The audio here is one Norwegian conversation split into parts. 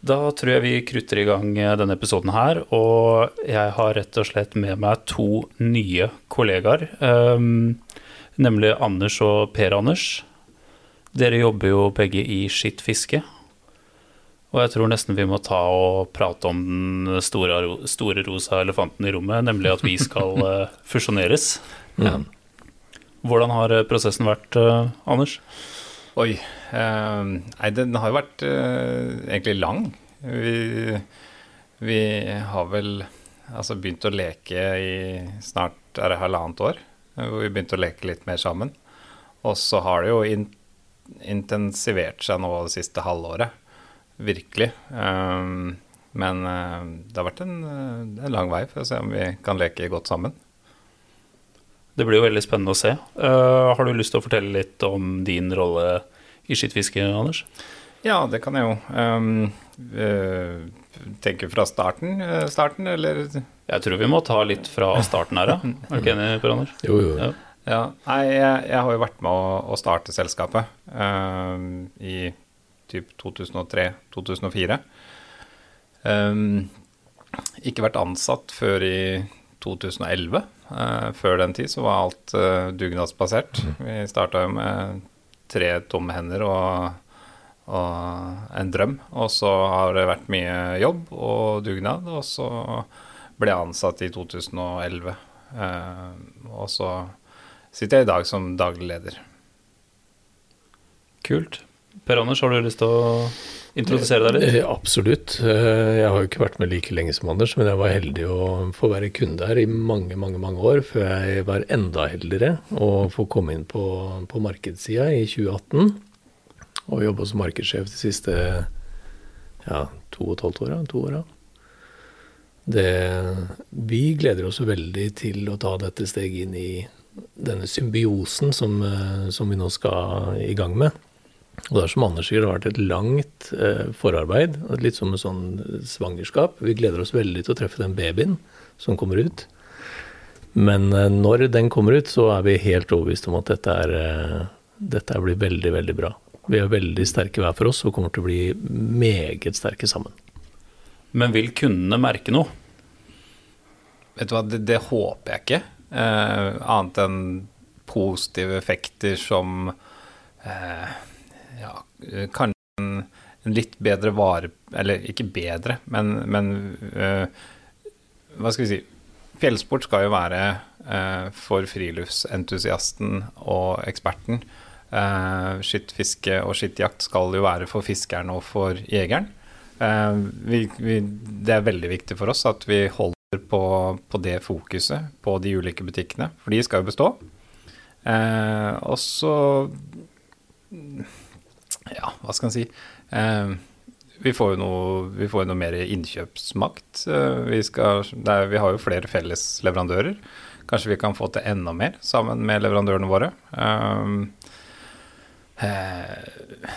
Da tror jeg vi krutter i gang eh, denne episoden her. Og jeg har rett og slett med meg to nye kollegaer. Um, nemlig Anders og Per Anders. Dere jobber jo begge i Skitt fiske. Og jeg tror nesten vi må ta og prate om den store, store rosa elefanten i rommet, nemlig at vi skal uh, fusjoneres. Mm. Hvordan har eh, prosessen vært, Anders? Oi. Uh, nei, den har jo vært uh, egentlig lang. Vi, vi, har vel altså begynt å leke i snart er det halvannet år. Hvor vi begynte å leke litt mer sammen. Og så har det jo in intensivert seg nå det siste halvåret. Virkelig. Um, men uh, det har vært en, en, lang vei for å se om vi kan leke godt sammen. Det blir jo veldig spennende å se. Uh, har du lyst til å fortelle litt om din rolle i skittfiske, Anders? Ja, det kan jeg jo. Um, uh, tenker fra starten, uh, starten, eller? Jeg tror vi må ta litt fra starten her, ja. Er du ikke enig, Per Anders? Jo, jo. Ja. ja. Nei, jeg, jeg, har jo vært med å, å starte selskapet um, i typ 2003-2004. Um, ikke vært ansatt før i 2011. Uh, før den tid så var alt uh, dugnadsbasert. Mm. Vi starta jo med tre tomme hender og og en drøm. Og så har det vært mye jobb og dugnad, og så ble jeg ansatt i 2011. Eh, og så sitter jeg i dag som daglig leder. Kult. Per Anders, har du lyst til å introdusere deg litt? Eh, absolutt. Eh, jeg har jo ikke vært med like lenge som Anders, men jeg var heldig å få være kunde her i mange mange, mange år, før jeg var enda heldigere å få komme inn på, på markedssida i 2018 og jobba som markedssjef de siste ja, to og et halvt åra. To åra. Vi gleder oss veldig til å ta dette steget inn i denne symbiosen som, eh, som, vi nå skal i gang med. Og det har som Anders sier, det har vært et langt eh, forarbeid. Litt som en sånn svangerskap. Vi gleder oss veldig til å treffe den babyen som kommer ut. Men eh, når den kommer ut, så er vi helt overbevist om at dette, er, eh, dette blir veldig, veldig bra. Vi er veldig sterke hver for oss og kommer til å bli meget sterke sammen. Men vil kundene merke noe? Vet du hva, det, det håper jeg ikke. Eh, annet enn positive effekter som eh, ja, kanskje en, litt bedre vare Eller ikke bedre, men, men uh, hva skal vi si Fjellsport skal jo være uh, for friluftsentusiasten og eksperten. Uh, skittfiske og skittjakt skal jo være for fiskeren og for jegeren. Uh, vi, vi, det er veldig viktig for oss at vi holder på, på, det fokuset på de ulike butikkene, for de skal jo bestå. Uh, og så Ja, hva skal en si? vi får jo noe, vi får noe mer innkjøpsmakt. vi, skal, er, vi har jo flere felles leverandører. Kanskje vi kan få til enda mer sammen med leverandørene våre. Eh,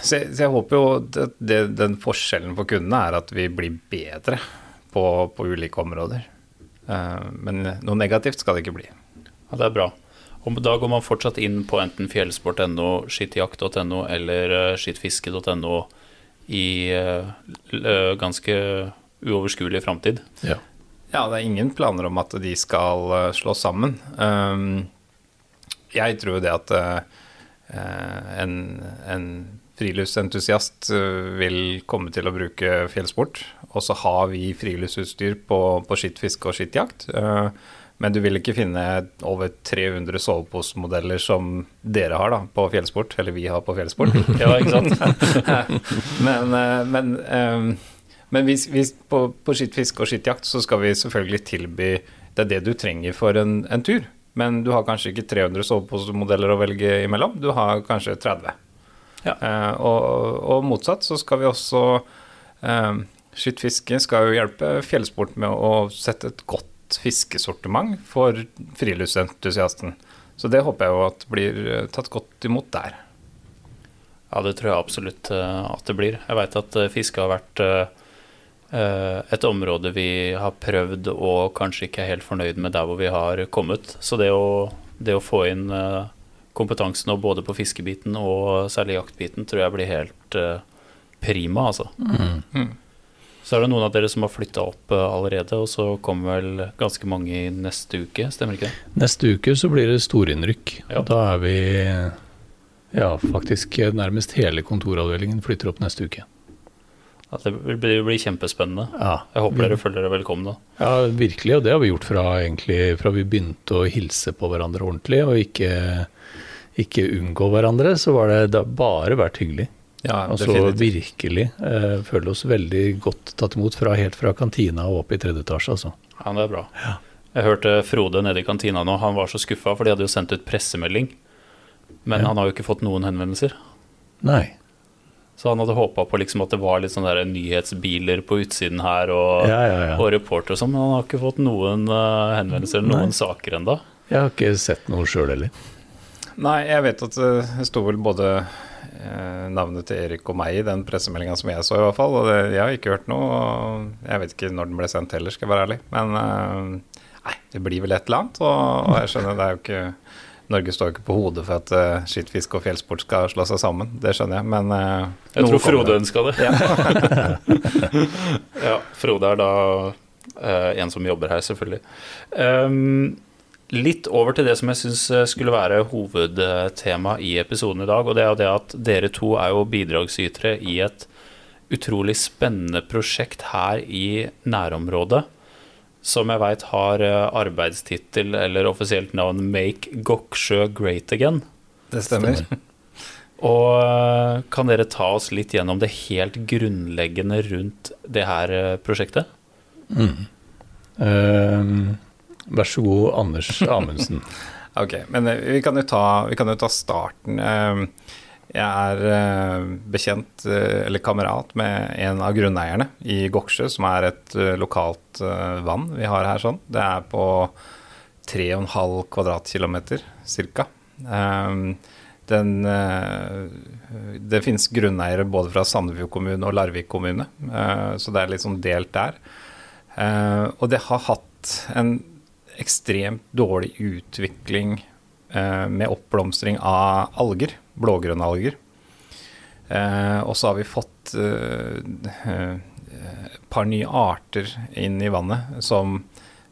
så jeg, så jeg, håper jo at det, den forskjellen for kundene er at vi blir bedre på, på ulike områder. Eh, men noe negativt skal det ikke bli. Ja, Det er bra. Og da går man fortsatt inn på enten fjellsport.no, skittjakt.no eller eh, skittfiske.no i ganske uoverskuelig framtid. Ja. ja, det er ingen planer om at de skal slås sammen. Jeg tror det at Eh, en, en friluftsentusiast eh, vil komme til å bruke fjellsport. Og så har vi friluftsutstyr på, på skittfiske og skittjakt. Eh, men du vil ikke finne over 300 soveposemodeller som dere har da, på fjellsport, eller vi har på fjellsport. ja, ikke sant? men, men, men hvis, hvis på, på skittfiske og skittjakt så skal vi selvfølgelig tilby det er det du trenger for en, en tur. Men du har kanskje ikke 300 soveposemodeller å velge imellom, du har kanskje 30. Ja. Uh, og, og, motsatt så skal vi også eh, Skyttfiske skal jo hjelpe fjellsport med å sette et godt fiskesortiment for friluftsentusiasten. Så det håper jeg jo at blir eh, tatt godt imot der. Ja, det tror jeg absolutt eh, at det blir. Jeg veit at eh, fiske har vært Eh, et område vi har prøvd og kanskje ikke er helt fornøyd med der hvor vi har kommet. Så det å, det å få inn kompetansen kompetansen både på fiskebiten og særlig jaktbiten tror jeg blir helt prima, altså. Mm. Så er det noen av dere som har flytta opp eh, allerede, og så kommer vel ganske mange i neste uke, stemmer ikke det? Neste uke så blir det storinnrykk. Ja. Da er vi Ja, faktisk nærmest hele kontoravdelingen flytter opp neste uke. At det blir, blir kjempespennende. Ja, Jeg håper dere føler dere velkomne. Ja, virkelig. Og det har vi gjort fra, egentlig, fra vi begynte å hilse på hverandre ordentlig og ikke, ikke unngå hverandre. Så var det, det har bare vært hyggelig. Ja, Altså definitivt. virkelig. Eh, føler oss veldig godt tatt imot fra, helt fra kantina og opp i tredje etasje, altså. Ja, det er bra. Jeg hørte Frode nede i kantina nå, han var så skuffa, for de hadde jo sendt ut pressemelding. Men Ja. han har jo ikke fått noen henvendelser. Nei. Så han hadde håpa på liksom at det var litt sånne nyhetsbiler på utsiden her og, Ja, ja, ja. og reporter og sånn, men han har ikke fått noen uh, henvendelser, noen Nei. saker ennå. Jeg har ikke sett noe sjøl heller. Nei, jeg vet at det det sto vel både eh, navnet til Erik og meg i den pressemeldinga som jeg så, i hvert fall. Og det, jeg har ikke hørt noe. Og jeg vet ikke når den ble sendt heller, skal jeg være ærlig. Men eh, nei, det blir vel et eller annet. Og, og jeg skjønner, det er jo ikke Norge står ikke på hodet for at uh, skittfiske og fjellsport skal slå seg sammen. Det skjønner jeg, men eh, Jeg tror Frode ønska det. ja, Frode er da eh, en som jobber her, selvfølgelig. Ehm, litt over til det som jeg syns skulle være hovedtema i episoden i dag. Og det er jo det at dere to er jo bidragsytere i et utrolig spennende prosjekt her i nærområdet. Som jeg veit har eh, arbeidstittel eller offisielt navn 'Make Goksjø Great Again'. Det stemmer. Og eh, kan dere ta oss litt gjennom det helt grunnleggende rundt det her prosjektet? prosjektet? Eh, vær så god, Anders Amundsen. Ok, men eh, vi kan jo ta, kan jo ta starten. Eh, Jeg er eh, bekjent, eh, eller kamerat, med en av grunneierne i Goksjø, som er et lokalt vann vi har her sånn. Det er på 3,5 kvadratkilometer ca. Den, eh, det finnes grunneiere både fra Sandefjord kommune og Larvik kommune, så det er litt sånn delt der. Eh, og det har hatt en ekstremt dårlig utvikling eh, med oppblomstring av alger, blågrønne alger. Eh, og så har vi fått eh, eh, et par nye arter inn i vannet som,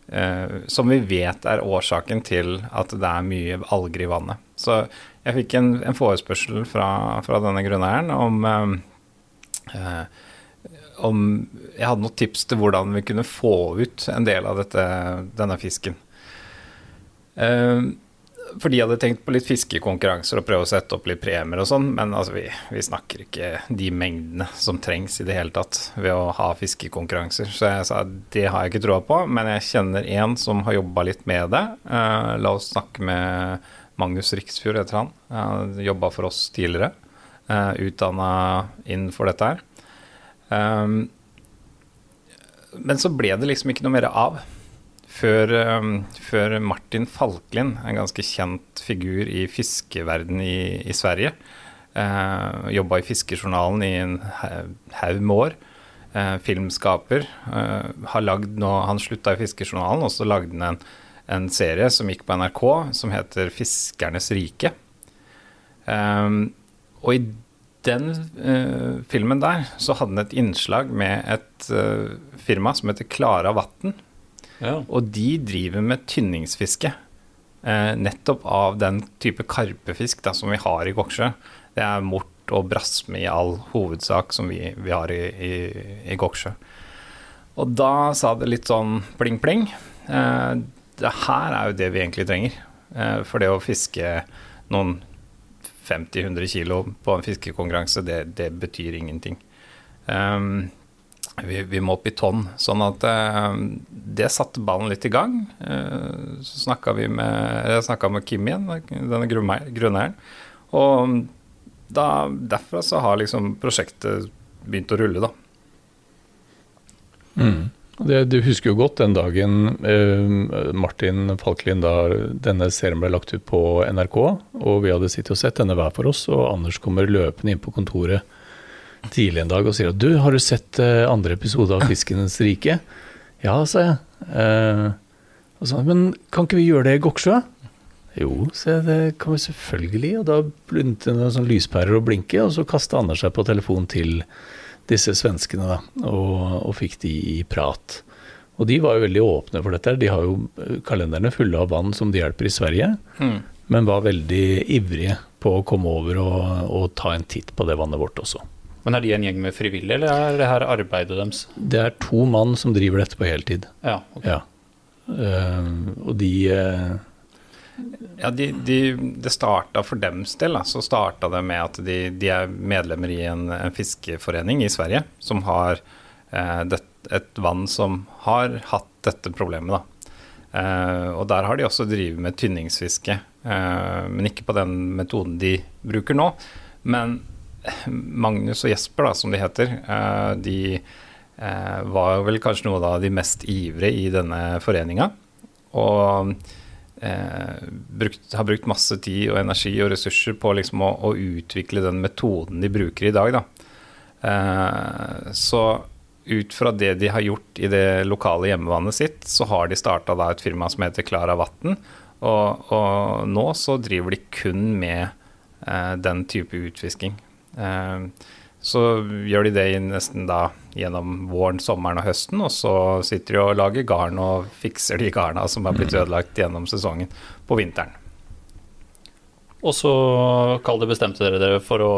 eh, som vi vet er årsaken til at det er mye alger i vannet. Så jeg fikk en, en forespørsel fra, fra denne grunneieren om eh, om jeg hadde noen tips til hvordan vi kunne få ut en del av dette, denne fisken. Uh, for de hadde tenkt på litt fiskekonkurranser og prøve å sette opp litt premier og sånn, men altså vi, vi snakker ikke de mengdene som trengs i det hele tatt ved å ha fiskekonkurranser. Så jeg sa det har jeg ikke troa på, men jeg kjenner en som har jobba litt med det. Uh, la oss snakke med Magnus Riksfjord, heter han. Han jobba for oss tidligere. Uh, Utdanna innenfor dette her. Um, men så ble det liksom ikke noe mer av. Før, um, før Martin Falklin, en ganske kjent figur i fiskeverden i, i Sverige, uh, jobba i Fiskejournalen i en ha- haug med år. Uh, filmskaper. Uh, har lagd nå, han slutta i Fiskejournalen, og så lagde han en, en serie som gikk på NRK, som heter 'Fiskernes rike'. Um, og i den uh, filmen der så hadde den et innslag med et uh, firma som heter Klara Vatn. Ja. Og de driver med tynningsfiske. Uh, nettopp av den type karpefisk da, som vi har i Goksjø. Det er mort og brasme i all hovedsak som vi, vi har i, i, i Goksjø. Og da sa det litt sånn pling-pling. Det her er jo det vi egentlig trenger. For det å fiske noen 50-100 kilo på en fiskekonkurranse, det, det betyr ingenting. Um, vi, vi må opp i tonn. Sånn at uh, det satte ballen litt i gang. Uh, så snakka vi med Jeg med Kim igjen, denne grunneier- grunneieren. Og da, derfra så har liksom prosjektet begynt å rulle, da. Det, du husker jo godt den dagen eh, Martin Falklin da denne serien ble lagt ut på NRK, og vi hadde sittet og sett denne hver for oss, og Anders kommer løpende inn på kontoret tidlig en dag og sier at du, har du sett eh, andre episode av Fiskenes rike? Ja, sa jeg. Eh, og så, Men kan ikke vi gjøre det i Goksjø? Jo, se, det kan vi selvfølgelig. Og da begynte det sånn lyspærer å blinke, og så kasta Anders seg på telefonen til disse svenskene, da, og, og fikk de i prat. Og de var jo veldig åpne for dette. De har jo kalenderne fulle av vann som de hjelper i Sverige, Mm. men var veldig ivrige på å komme over og, og ta en titt på det vannet vårt også. Men er de en gjeng med frivillige, eller er det her arbeidet deres? Det er to mann som driver dette på heltid. Ja, ok. Ja. Uh, og de eh, Ja, de, de, det starta for dems del, så starta det med at de, de er medlemmer i en, en fiskeforening i Sverige som har eh, det, et vann som har hatt dette problemet. Eh, og der har de også drevet med tynningsfiske, eh, men ikke på den metoden de bruker nå. Men Magnus og Jesper, da, som de heter, eh, de eh, var vel kanskje noe av de mest ivrige i denne foreninga. Og eh, brukt, har brukt masse tid og energi og ressurser på liksom å, å utvikle den metoden de bruker i dag. Da. Eh, så ut fra det de har gjort i det lokale hjemmevannet sitt, så har de starta et firma som heter Klara Vatn. Og, og nå så driver de kun med eh, den type utfisking. Eh, så gjør de det nesten da gjennom våren, sommeren og høsten, og så sitter de og lager garn og fikser de garna som har blitt ødelagt gjennom sesongen på vinteren. Og så kall det bestemte dere dere for å,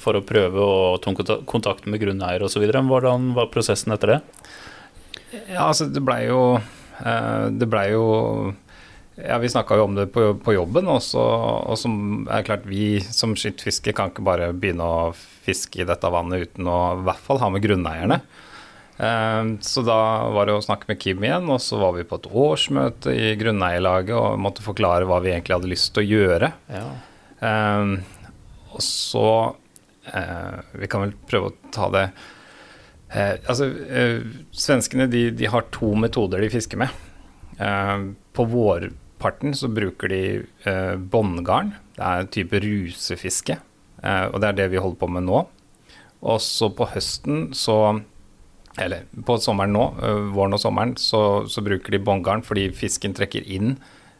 for å prøve å ta kontakt med grunneier osv. Hvordan var prosessen etter det? Ja, altså det blei jo eh, Det blei jo Ja, vi snakka jo om det på, på jobben, og, så, er som er klart vi som skittfisker kan ikke bare begynne å fiske i dette vannet uten å i hvert fall ha med grunneierne. Eh, så da var det å snakke med Kim igjen, og så var vi på et årsmøte i grunneierlaget og måtte forklare hva vi egentlig hadde lyst til å gjøre. Ja. Eh, og så eh, Vi kan vel prøve å ta det Altså, svenskene de, de har to metoder de fisker med. På vårparten så bruker de båndgarn. Det er en type rusefiske, og det er det vi holder på med nå. Og så på høsten så Eller på sommeren nå, eh, våren og sommeren, så, så bruker de båndgarn fordi fisken trekker inn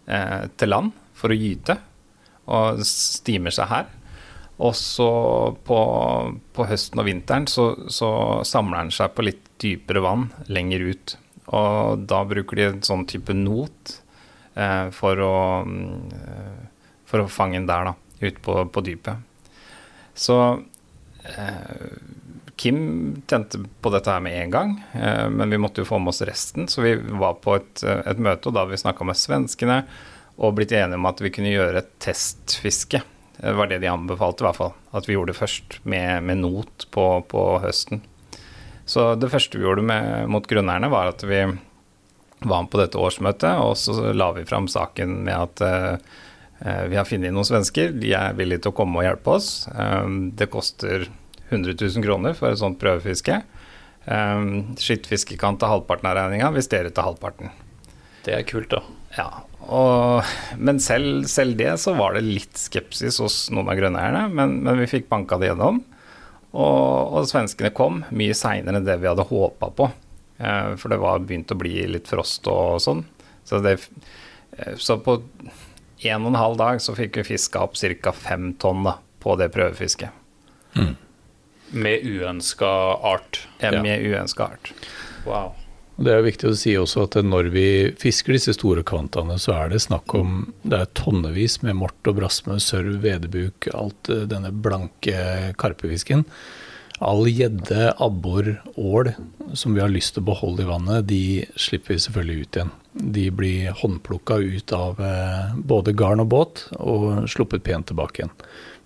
eh, til land for å gyte og stimer seg her. Og så på, på høsten og vinteren så, så samler den seg på litt dypere vann lenger ut. Og da bruker de en sånn type not eh, for, å, mm, eh, for å fange den der, da, ute på, på dypet. Så eh, Kim tente på dette her med en gang, eh, men vi måtte jo få med oss resten. Så vi var på et, eh, et møte, og da vi snakka med svenskene og blitt enige om at vi kunne gjøre et testfiske. Det var det de anbefalte, i hvert fall. At vi gjorde det først med, med not på, på høsten. Så det første vi gjorde med, mot grunneierne, var at vi var med på dette årsmøtet, og så la vi fram saken med at eh, vi har funnet noen svensker, de er villige til å komme og hjelpe oss. Eh, det koster 100 000 kroner for et sånt prøvefiske. Eh, Skittfiske kan ta halvparten av regninga hvis dere tar halvparten. Det er kult, da. Ja, og, men selv, selv det så var det litt skepsis hos noen av grønneierne, men, men vi fikk banka det gjennom. Og, og svenskene kom mye seinere enn det vi hadde håpa på. Eh, for det var begynt å bli litt frost og sånn. Så, det, eh, så på en og en halv dag så fikk vi fiska opp ca. fem tonn da, på det prøvefisket. Med uønska art. Ja. Med uønska art. Wow. Det er viktig å si også at når vi fisker disse store kvantaene, så er det snakk om det er tonnevis med mort og brasme, sørv, vedebuk, alt eh, denne blanke karpefisken. All gjedde, abbor, ål som vi har lyst til å beholde i vannet, de slipper vi selvfølgelig ut igjen. De blir håndplukka ut av eh, både garn og båt og sluppet pent tilbake igjen.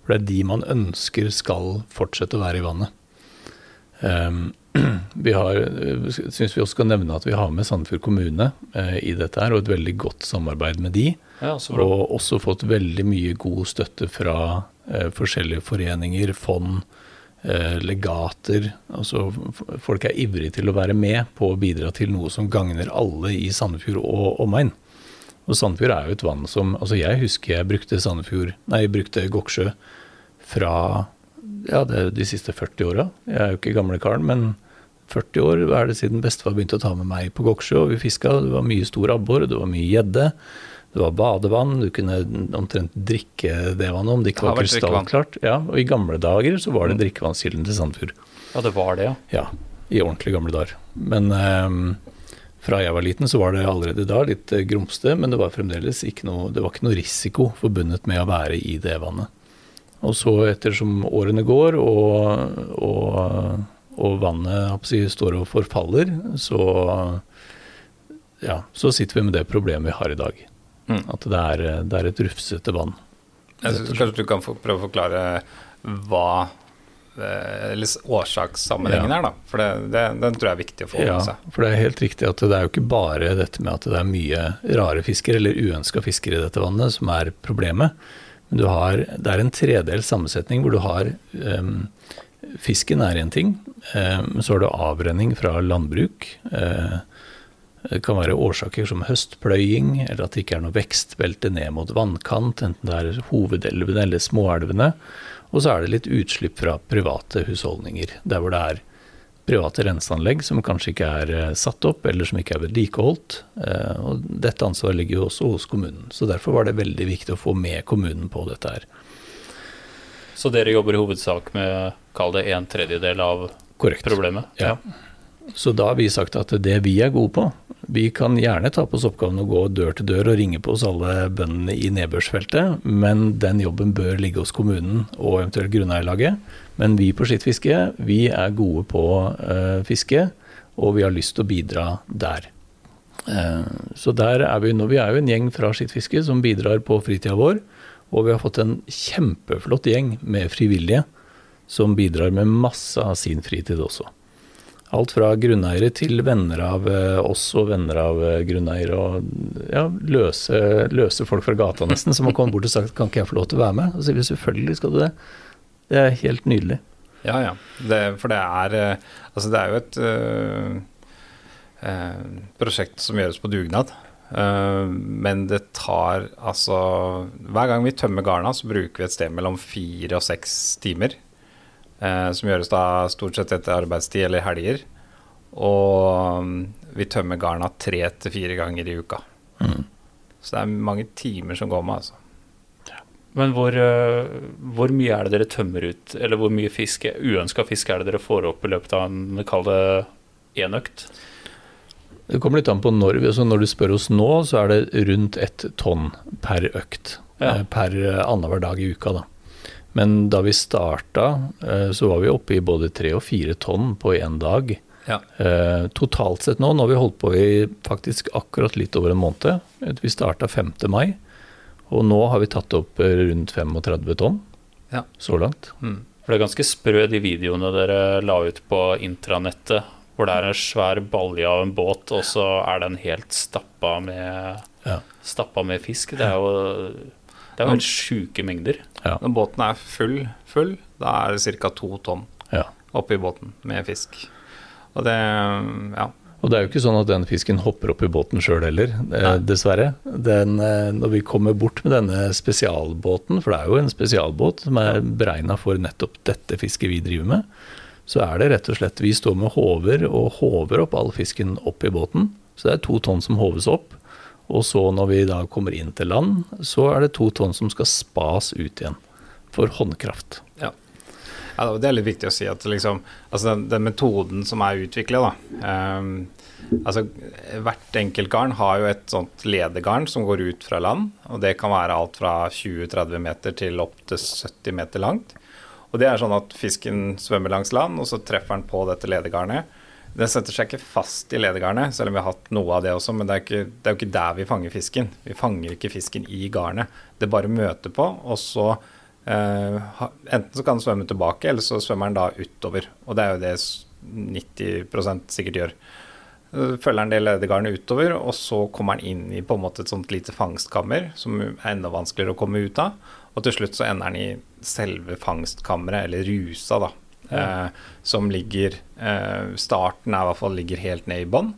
For det er de man ønsker skal fortsette å være i vannet. Um, vi har, syns vi også skal nevne at vi har med Sandefjord kommune eh, i dette her, og et veldig godt samarbeid med de. Ja. Og også fått veldig mye god støtte fra eh, forskjellige foreninger, fond, eh, legater. Altså folk er ivrige til å være med på å bidra til noe som gagner alle i Sandefjord og omegn. Og Sandefjord er jo et vann som Altså jeg husker jeg brukte Sandefjord Nei, jeg brukte Goksjø fra ja, de siste 40 åra. Jeg er jo ikke gamle karen, men 40 år er det siden bestefar begynte å ta med meg på Goksjø, og vi fiska. Det var mye stor abbor, det var mye gjedde. Det var badevann, du kunne omtrent drikke det vannet om det ikke var krystallklart. Ja, og i gamle dager så var det drikkevannskilden til Sandfjord. Ja, det var det, ja. Ja, i ordentlig gamle dager. Men eh, fra jeg var liten, så var det allerede da litt eh, grumsete, men det var fremdeles ikke noe, det var ikke noe risiko forbundet med å være i det vannet. Og så ettersom årene går og, og, og vannet si, står og forfaller, så, ja, så sitter vi med det problemet vi har i dag. Mm. At det er, det er et rufsete vann. Kanskje du kan prøve å forklare hva eh, eller årsakssammenhengen Ja. er, da. For det, det, den tror jeg er viktig å få Ja, med seg. for det er helt riktig at det er jo ikke bare dette med at det er mye rare fisker eller uønska fisker i dette vannet som er problemet. Men du har, det er en tredels sammensetning hvor du har um, Fisken er én ting, men um, så har du avrenning fra landbruk. Eh, det kan være årsaker som høstpløying, eller at det ikke er noe vekstbelte ned mot vannkant, enten det er hovedelvene eller småelvene. Og så er det litt utslipp fra private husholdninger, der hvor det er private renseanlegg som kanskje ikke er eh, satt opp, eller som ikke er vedlikeholdt. Eh, Og dette ansvaret ligger jo også hos kommunen. Så derfor var det veldig viktig å få med kommunen på dette her. Så dere jobber i hovedsak med, kall det en tredjedel av Korrekt. problemet? Ja. Så da har vi sagt at det vi er gode på Vi kan gjerne ta på oss oppgaven å gå dør til dør og ringe på hos alle bøndene i nedbørsfeltet, men den jobben bør ligge hos kommunen og eventuelt grunneierlaget. Men vi på skittfiske, vi er gode på uh, fiske, og vi har lyst til å bidra der. Eh, så der er vi. Vi er jo en gjeng fra skittfiske som bidrar på fritida vår, og vi har fått en kjempeflott gjeng med frivillige som bidrar med masse av sin fritid også. Alt fra grunneiere til venner av eh, oss og venner av eh, grunneiere og ja, løse, løse folk fra gata nesten, som har kommet bort og sagt kan ikke jeg få lov til å være med? Og så sier vi selvfølgelig skal du det. Det er helt nydelig. Ja, ja. Det, for det er eh, Altså, det er jo et øh, øh, prosjekt som gjøres på dugnad. Uh, men det tar altså Hver gang vi tømmer garna, så bruker vi et sted mellom fire og seks timer. Eh, som gjøres da stort sett etter arbeidstid eller helger. Og mm, vi tømmer garna tre til fire ganger i uka. Så det er mange timer som går med, altså. Men hvor, eh, hvor mye er det dere tømmer ut, eller hvor mye fisk, uønska fisk er det dere får opp i løpet av en, kall det én økt? Det kommer litt an på når. Så altså Når du spør oss nå, så er det rundt ett tonn per økt. Ja. eh, Per eh, annenhver dag i uka, da. Men da vi starta, eh, så var vi oppe i både tre og fire tonn på én dag. Ja. Eh, Totalt sett nå, nå har vi holdt på i faktisk akkurat litt over en måned. Vi starta 5. mai, og nå har vi tatt opp eh, rundt 35 tonn Ja. så langt. Mm. For det er ganske sprø de videoene dere la ut på intranettet, hvor det er en svær balje av en båt, og så er den helt stappa med, Ja. stappa med fisk. Det er jo, det er jo helt sjuke mengder. Ja. Når båten er full, full, da er det ca. to tonn ja. oppi båten med fisk. Og det Ja. Og det er jo ikke sånn at den fisken hopper opp i båten sjøl heller, Nei. dessverre. Den, eh, når vi kommer bort med denne spesialbåten, for det er jo en spesialbåt som er beregna for nettopp dette fisket vi driver med, så er det rett og slett Vi står med håver og håver opp all fisken opp i båten. Så det er to tonn som håves opp. Og så når vi da kommer inn til land, så er det to tonn som skal spas ut igjen. For håndkraft. Ja. ja, det er litt viktig å si at liksom, altså den, den metoden som er utviklet, da um, altså Hvert enkelt garn har jo et sånt ledegarn som går ut fra land. og Det kan være alt fra 20-30 meter til opp til 70 meter langt. Og det er sånn at fisken svømmer langs land, og så treffer den på dette ledegarnet. Den setter seg ikke fast i ledegarnet, selv om vi har hatt noe av det også. Men det er, det jo ikke der vi fanger fisken. Vi fanger ikke fisken i garnet. Det bare møter på, og så eh, Enten så kan den svømme tilbake, eller så svømmer den da utover. Og det er jo det 90% sikkert gjør. Følger den det ledegarnet utover, og så kommer den inn i på en måte et sånt lite fangstkammer som er enda vanskeligere å komme ut av. Og til slutt så ender den i selve fangstkammeret, eller rusa, da. Eh, som ligger eh, Starten er i hvert fall ligger helt ned i bånn.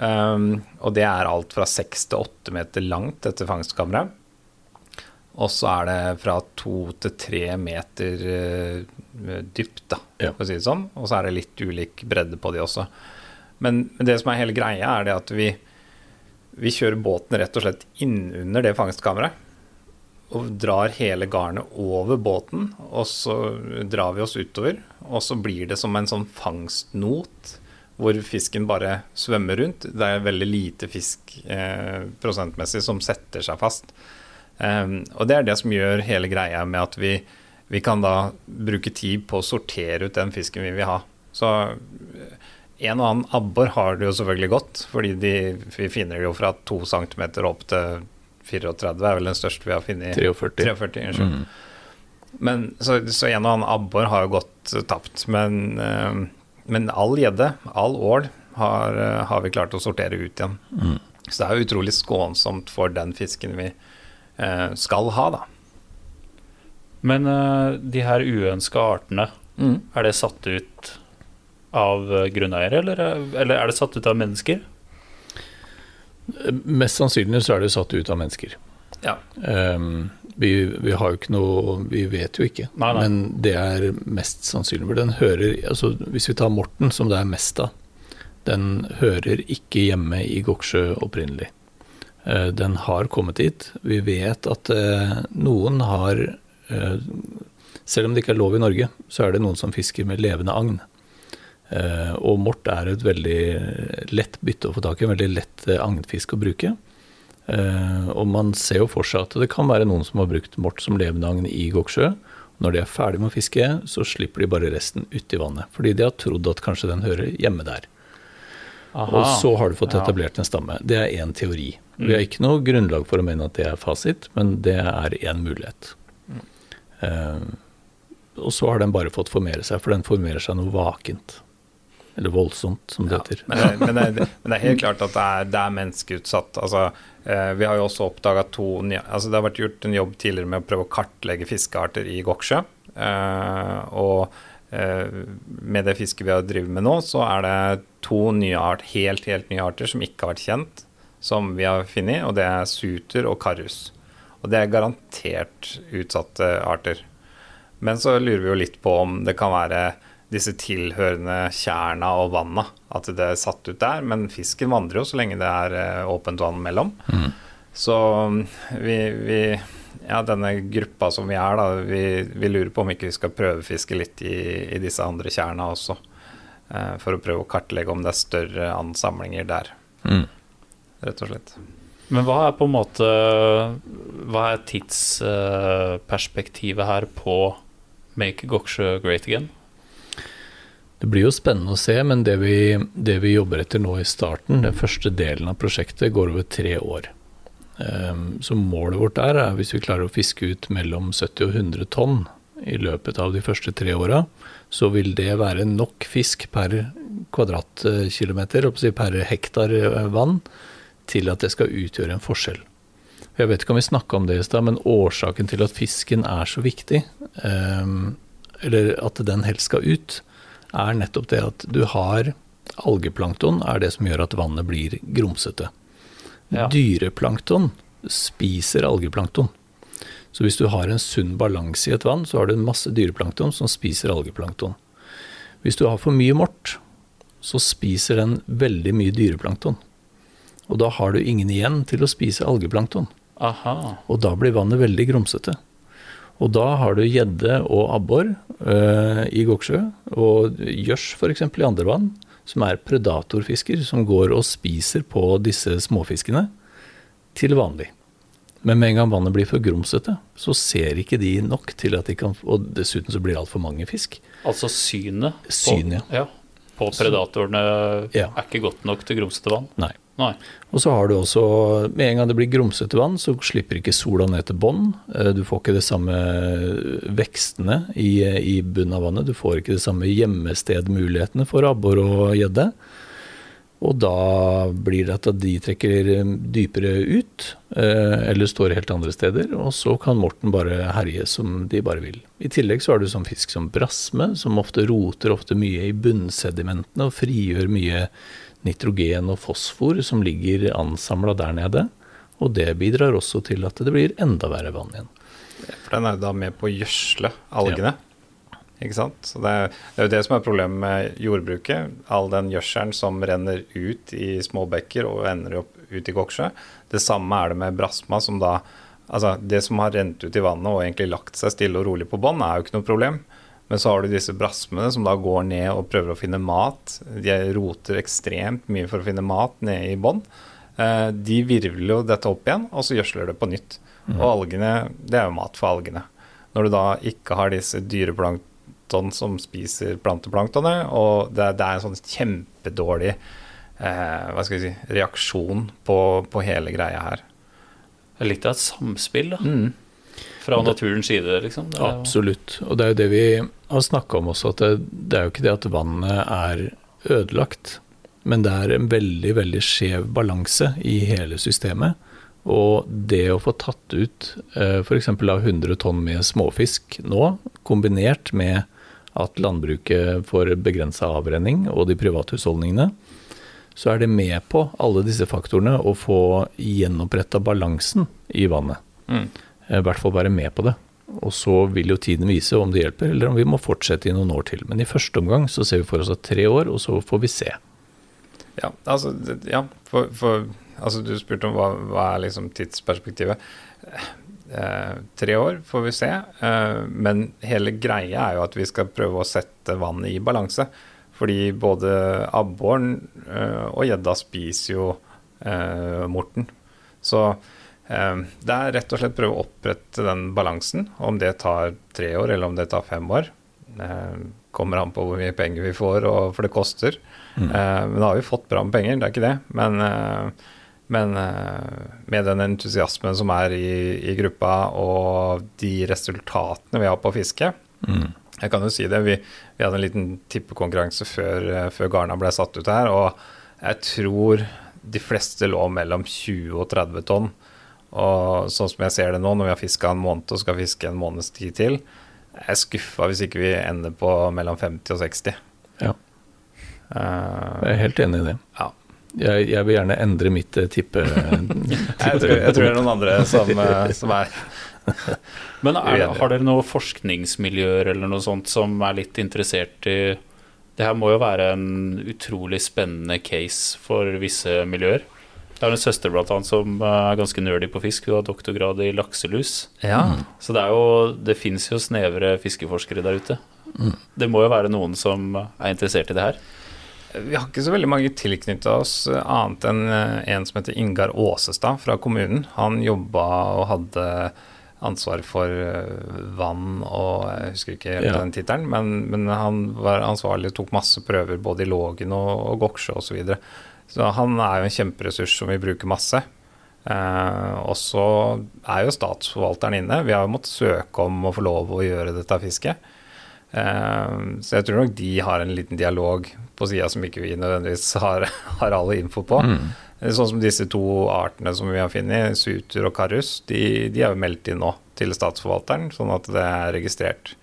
Um, og det er alt fra seks til åtte meter langt, dette fangstkammeret. Og så er det fra to til tre meter uh, dypt, da, Ja. for å si det sånn. Og så er det litt ulik bredde på de også. Men, men det som er hele greia, er det at vi, vi kjører båten rett og slett innunder det fangstkammeret. Og drar hele garnet over båten, og så drar vi oss utover. Og så blir det som en sånn fangstnot hvor fisken bare svømmer rundt. Det er veldig lite fisk eh, prosentmessig som setter seg fast. Um, og det er det som gjør hele greia med at vi, vi kan da bruke tid på å sortere ut den fisken vi vil ha. Så eh, en og annen abbor har det jo selvfølgelig godt, fordi de, vi finner det jo fra to centimeter opp til 34 er vel den største vi har funnet. 43. 43 unnskyld. Mm. Men, så, så, en og annen abbor har jo gått tapt. Men, uh, men all gjedde, all ål, har, uh, har, vi klart å sortere ut igjen. Mm. Så det er jo utrolig skånsomt for den fisken vi uh, skal ha, da. Men de her uønska artene, mm. er det satt ut av grunneiere, eller, eller er det satt ut av mennesker? Mest sannsynlig så er det satt ut av mennesker. Ja. Um, vi, vi, har jo ikke noe Vi vet jo ikke, nei, nei. men det er mest sannsynlig. For den hører altså Hvis vi tar Morten, som det er mest av, den hører ikke hjemme i Goksjø opprinnelig. Uh, den har kommet hit. Vi vet at uh, noen har uh, Selv om det ikke er lov i Norge, så er det noen som fisker med levende agn. Eh, og mort er et veldig lett bytte å få tak i, en veldig lett eh, agnfisk å bruke. Eh, og man ser jo for seg at det kan være noen som har brukt mort som levende agn i Goksjø. Når de er ferdig med å fiske, så slipper de bare resten uti vannet. Fordi de har trodd at kanskje den hører hjemme der. Aha, og så har du fått etablert en stamme. Det er én teori. Mm. Vi har ikke noe grunnlag for å mene at det er fasit, men det er én mulighet. Mm. Uh, og så har den bare fått formere seg, for den formerer seg noe vakent. Eller voldsomt, som det ja, heter. Men men, det, men det, er helt klart at det er, det er menneskeutsatt. Altså, eh, vi har jo også oppdaga to altså Det har vært gjort en jobb tidligere med å prøve å kartlegge fiskearter i Goksjø. Eh, og eh, med det fisket vi har drevet med nå, så er det to nye art, helt, helt nye arter som ikke har vært kjent, som vi har funnet, og det er suter og karus. Og det er garantert utsatte arter. Men så lurer vi jo litt på om det kan være disse tilhørende tjerna og vanna. At det er satt ut der. Men fisken vandrer jo så lenge det er eh, åpent vann mellom. Mm. Så mm, vi, vi, Ja, denne gruppa som vi er, da, vi, vi, lurer på om ikke vi skal prøvefiske litt i, i disse andre tjerna også. Eh, for å prøve å kartlegge om det er større ansamlinger der. Mm. Rett og slett. Men hva er på en måte Hva er tidsperspektivet her på Make Goksjø Great Again? Det blir jo spennende å se, men det vi, det vi, jobber etter nå i starten, den første delen av prosjektet, går over tre år. Um, så målet vårt der er hvis vi klarer å fiske ut mellom 70 og 100 tonn i løpet av de første tre åra, så vil det være nok fisk per kvadratkilometer, per hektar eh, vann, til at det skal utgjøre en forskjell. Jeg vet ikke om vi snakka om det i stad, men årsaken til at fisken er så viktig, um, eller at den helst skal ut, er nettopp det at du har algeplankton er det som gjør at vannet blir grumsete. Ja. Dyreplankton spiser algeplankton. Så hvis du har en sunn balanse i et vann, så har du en masse dyreplankton som spiser algeplankton. Hvis du har for mye mort, så spiser den veldig mye dyreplankton. Og da har du ingen igjen til å spise algeplankton. Aha. Og da blir vannet veldig grumsete. Og da har du gjedde og abbor uh, i Goksjø, og gjørs f.eks. i andre vann, som er predatorfisker, som går og spiser på disse småfiskene til vanlig. Men med en gang vannet blir for grumsete, så ser ikke de nok til at de kan Og dessuten så blir det altfor mange fisk. Altså synet på, ja. Ja, på predatorene ja. er ikke godt nok til grumsete vann? Nei. Nei. Og så har du også, med en gang det blir grumsete vann, så slipper ikke sola ned til bånn. Eh, du får ikke det samme vekstene i, i bunnen av vannet. Du får ikke det samme gjemmestedmulighetene for abbor og gjedde. Og da blir det at de trekker dypere ut, eh, eller står helt andre steder. Og så kan morten bare herje som de bare vil. I tillegg så har du sånn fisk som brasme, som ofte roter ofte mye i bunnsedimentene og frigjør mye nitrogen og fosfor som ligger ansamla der nede. Og det bidrar også til at det blir enda verre vann igjen. For den er jo da med på å gjødsle algene. Ja. Ikke sant? Så det er, det er, jo det som er problemet med jordbruket. All den gjødselen som renner ut i små bekker og ender opp ut i Goksjø. Det samme er det med brasma, som da Altså, det som har rent ut i vannet og egentlig lagt seg stille og rolig på bånn, er jo ikke noe problem. Men så har du disse brasmene som da går ned og prøver å finne mat. De roter ekstremt mye for å finne mat nede i bånn. Eh, de virvler jo dette opp igjen, og så gjødsler det på nytt. Og algene, det er jo mat for algene. Når du da ikke har disse dyreplankton som spiser planteplanktonet, og det, det er en sånn kjempedårlig eh, hva skal si, reaksjon på, på hele greia her. Det er litt av et samspill da. Fra naturens side, liksom. Det Absolutt. Og det er jo det vi har snakka om også, at det, det er jo ikke det at vannet er ødelagt, men det er en veldig, veldig skjev balanse i hele systemet. Og det å få tatt ut f.eks. 100 tonn med småfisk nå, kombinert med at landbruket får begrensa avrenning, og de private husholdningene, så er det med på alle disse faktorene å få gjenoppretta balansen i vannet. Mm. Eh, I hvert fall være med på det. Og så vil jo tiden vise om det hjelper, eller om vi må fortsette i noen år til. Men i første omgang så ser vi for oss at tre år, og så får vi se. Ja, altså, ja for, for altså, Du spurte om hva, hva er liksom tidsperspektivet. Eh, tre år får vi se, eh, men hele greia er jo at vi skal prøve å sette vannet i balanse. Fordi både abboren eh, og gjedda spiser jo eh, morten. Så det er rett og slett prøve å opprette den balansen. Om det tar tre år eller om det tar fem år. Eh, kommer an på hvor mye penger vi får, og for det koster. Mm. men da har vi fått bra med penger, det er ikke det. Men, eh, men eh, med den entusiasmen som er i, i gruppa, og de resultatene vi har på fiske Jeg kan jo si det, vi, vi hadde en liten tippekonkurranse før, eh, før garna ble satt ut her, og jeg tror de fleste lå mellom 20 og 30 tonn. Og sånn som jeg ser det nå, når vi har fiska en måned og skal fiske en måneds tid til, jeg er skuffa hvis ikke vi ender på mellom 50 og 60. Ja, Eh, jeg er helt enig i det. ja. Jeg, jeg vil gjerne endre mitt eh, tippe... Jeg tror, jeg tror det er noen andre som, eh, som er Men er har dere noen forskningsmiljøer eller noe sånt som er litt interessert i Det her må jo være en utrolig spennende case for visse miljøer. Jeg har en søster blant annet som er ganske nerdy på fisk. Hun har doktorgrad i lakselus. Ja. Så det er jo Det fins jo snevre fiskeforskere der ute. Det må jo være noen som er interessert i det her. Vi har ikke så veldig mange tilknytta oss, eh, annet enn eh, en som heter Ingar Åsestad fra kommunen. Han jobba og hadde ansvar for eh, vann og Jeg husker ikke helt Ja. den tittelen, men, men han var ansvarlig og tok masse prøver både i Lågen og, og Goksjø osv. Så, videre. Så han er jo en kjemperessurs som vi bruker masse. Eh, og så er jo statsforvalteren inne. Vi har jo måttet søke om å få lov å gjøre dette fisket. Eh, så jeg tror nok de har en liten dialog på sida som ikke vi nødvendigvis har, har alle info på. Mm. Sånn som disse to artene som vi har funnet, suter og karus, de, de er jo meldt inn nå til statsforvalteren, sånn at det er registrert.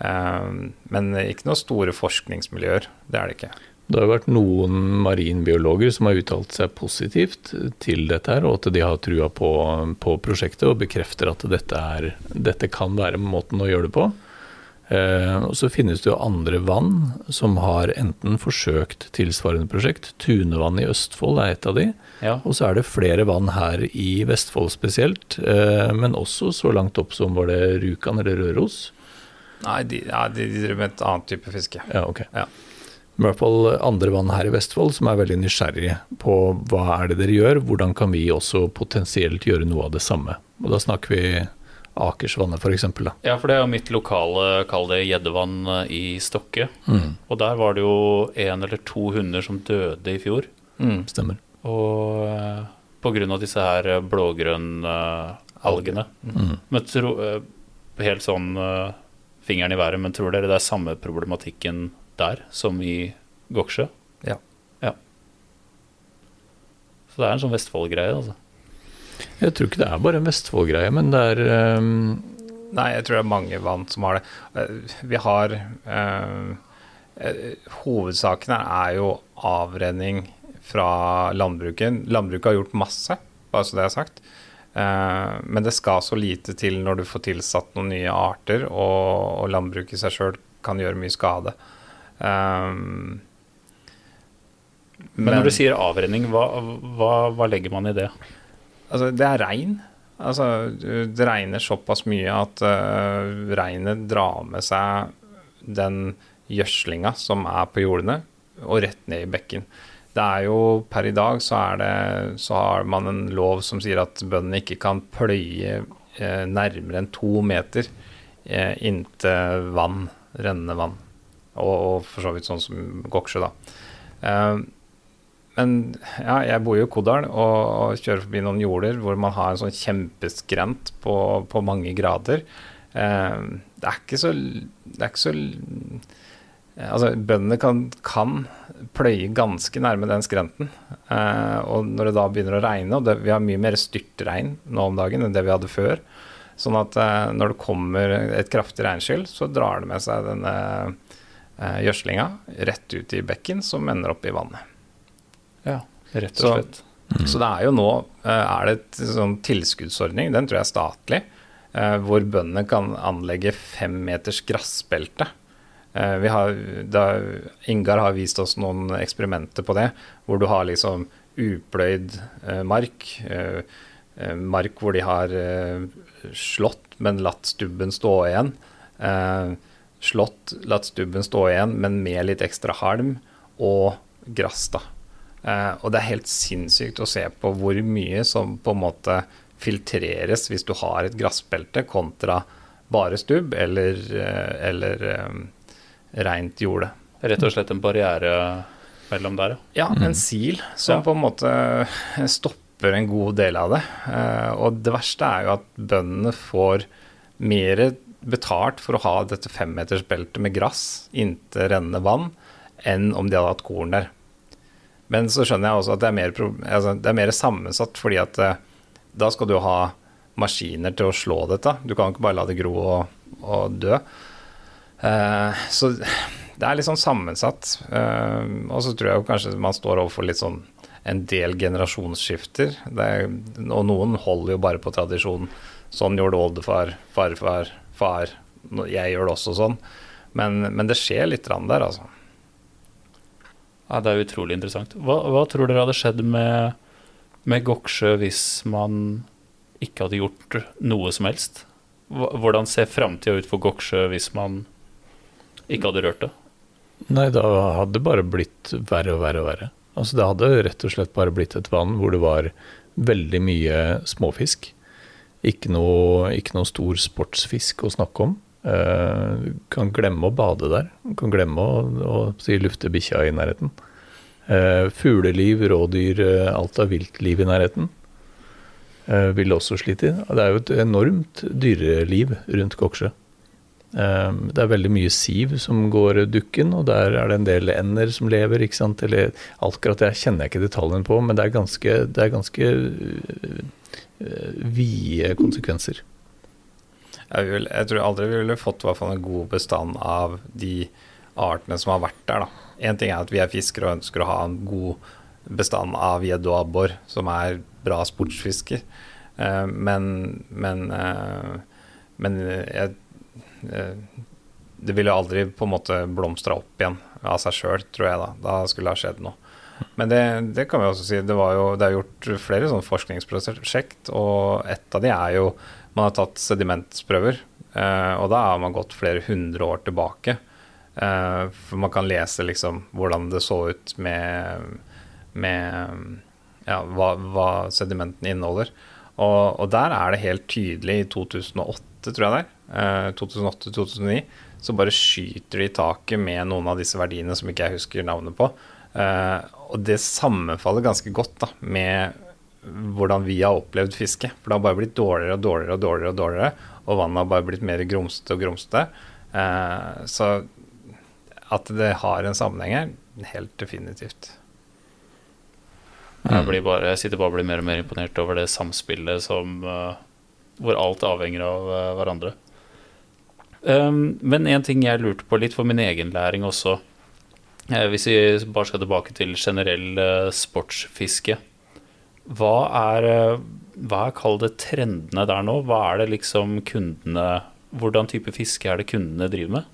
Eh, men ikke noen store forskningsmiljøer, det er det ikke. Det har vært noen marinbiologer som har uttalt seg positivt til dette her, og at de har trua på, på prosjektet og bekrefter at dette, er, dette kan være måten å gjøre det på. Eh, og Så finnes det jo andre vann som har enten forsøkt tilsvarende prosjekt. Tunevann i Østfold er et av de. Ja. Og så er det flere vann her i Vestfold spesielt, eh, men også så langt opp som var det Rjukan eller Røros. Nei, de, ja, de driver med et annet type fiske. Ja, ok. Ja. I hvert fall andre vann her i Vestfold som er veldig nysgjerrige på hva er det dere gjør, hvordan kan vi også potensielt gjøre noe av det samme. Og da snakker vi Akersvannet f.eks. Ja, for det er jo mitt lokale, kall det gjeddevann eh, i Stokke. Mm. Og der var det jo én eller to hunder som døde i fjor. Mm. Stemmer. Og pga. på grunn av disse her eh, blågrønne eh, algene. Mm. Men tro, eh, helt sånn eh, fingeren i været, men tror dere det er samme problematikken der som i Goksjø? Ja. ja. Så det er en sånn Vestfold-greie, altså. Jeg tror ikke det er bare en Vestfold-greie, men det er um... Nei, jeg tror det er mange vann som har det. Eh, Vi har eh, eh, Hovedsaken her er jo avrenning fra landbruket. Landbruket har gjort masse, bare så det er sagt. Uh, men det skal så lite til når du får tilsatt noen nye arter, og, og landbruket i seg sjøl kan gjøre mye skade. Eh, Men, når du sier avrenning, hva, hva, hva legger man i det? Altså, det er regn. Altså, det regner såpass mye at uh, regnet drar med seg den gjødslinga som er på jordene, og rett ned i bekken. Det er jo Per i dag så, det, så har man en lov som sier at bøndene ikke kan pløye eh, nærmere enn to meter eh, inntil vann, rennende vann. Og, og, for så vidt sånn som Goksjø, da. Eh, men ja, jeg bor jo i Kodal og, kjører forbi noen jorder hvor man har en sånn kjempeskrent på, på mange grader. Eh, det er ikke så Det er ikke så Altså, bøndene kan, kan, pløye ganske nærme den skrenten. Eh, og når det da begynner å regne, og det, vi har mye mer styrtregn nå om dagen enn det vi hadde før, sånn at eh, når det kommer et kraftig regnskyll, så drar det med seg denne gjødslinga rett ut i bekken, som ender opp i vannet. Ja, rett og slett. Så, så det er jo nå eh, er det et sånn tilskuddsordning, den tror jeg er statlig, eh, hvor bøndene kan anlegge fem meters grassbelte Eh, vi har, da, Ingar har vist oss noen eksperimenter på det, hvor du har liksom upløyd eh, mark. Eh, eh mark hvor de har eh, slått, men latt stubben stå igjen. Eh, slått, latt stubben stå igjen, men med litt ekstra halm og gress. da. og det er helt sinnssykt å se på hvor mye som på en måte filtreres hvis du har et gressbelte kontra bare stubb eller, eller rent jorde. Rett og slett en barriere mellom der, ja. Ja, en sil som ja. på en måte stopper en god del av det. Eh, og det verste er jo at bøndene får mer betalt for å ha dette femmetersbeltet med gress inntil rennende vann, enn om de hadde hatt korn der. Men så skjønner jeg også at det er mer, altså det er mer sammensatt, fordi at eh, da skal du ha maskiner til å slå dette. Du kan ikke bare la det gro og, og dø. Uh, så det er litt sånn sammensatt. Uh, og så tror jeg kanskje man står overfor litt sånn en del generasjonsskifter. Er, og noen holder jo bare på tradisjonen. Sånn gjorde oldefar, farfar, far. Jeg gjør det også sånn. Men, men det skjer litt der, altså. Ja, Det er utrolig interessant. Hva, hva tror dere hadde skjedd med, med Goksjø hvis man ikke hadde gjort noe som helst? Hvordan ser framtida ut for Goksjø hvis man ikke hadde rørt det? Nei, da hadde det bare blitt verre og verre og verre. Altså Det hadde rett og slett bare blitt et vann hvor det var veldig mye småfisk. Ikke noe, ikke noe stor sportsfisk å snakke om. Uh, kan glemme å bade der. Du Kan glemme å, å si, lufte bikkja i nærheten. Uh, fugleliv, rådyr, uh, alt av viltliv i nærheten. Vil også slite. Det er jo et enormt dyreliv rundt Koksjø. Ehm, det er veldig mye siv som går dukken, og der er det en del ender som lever. ikke sant? Eller akkurat det kjenner jeg ikke detaljene på, men det er ganske, det er ganske uh, vide konsekvenser. Jeg, vil, jeg, tror aldri vi ville fått en god bestand av de artene som har vært der. Én ting er at vi er fiskere og ønsker å ha en god bestand av gjedde og abbor, som er bra sportsfisker. Uh, men, men, uh, men jeg Eh, det ville aldri på en måte blomstra opp igjen av seg sjøl, tror jeg. Da Da skulle det ha skjedd noe. Men det, det, kan vi også si. Det, jo, det er gjort flere sånne forskningsprosjekt, og et av de er jo Man har tatt sedimentsprøver, eh, og da har man gått flere hundre år tilbake. Eh, for man kan lese liksom hvordan det så ut med, med ja, hva, hva sedimentene inneholder. Og, og, der er det helt tydelig i 2008, tror jeg det er, 2008-2009, eh, så bare skyter de i taket med noen av disse verdiene som ikke jeg husker navnet på. Eh, og det sammenfaller ganske godt da, med hvordan vi har opplevd fiske. For det har bare blitt dårligere og dårligere og dårligere, og dårligere, og vannet har bare blitt mer grumsete og grumsete. Eh, så at det har en sammenheng her, helt definitivt. Jeg, bare, jeg, sitter bare og blir mer og mer imponert over det samspillet som, hvor alt avhenger av hverandre. Um, men en ting jeg lurte på litt for min egen læring også, eh, hvis vi bare skal tilbake til generell uh, sportsfiske. Hva er, uh, hva er kall det trendene der nå? Hva er det liksom kundene Hvordan type fiske er det kundene driver med?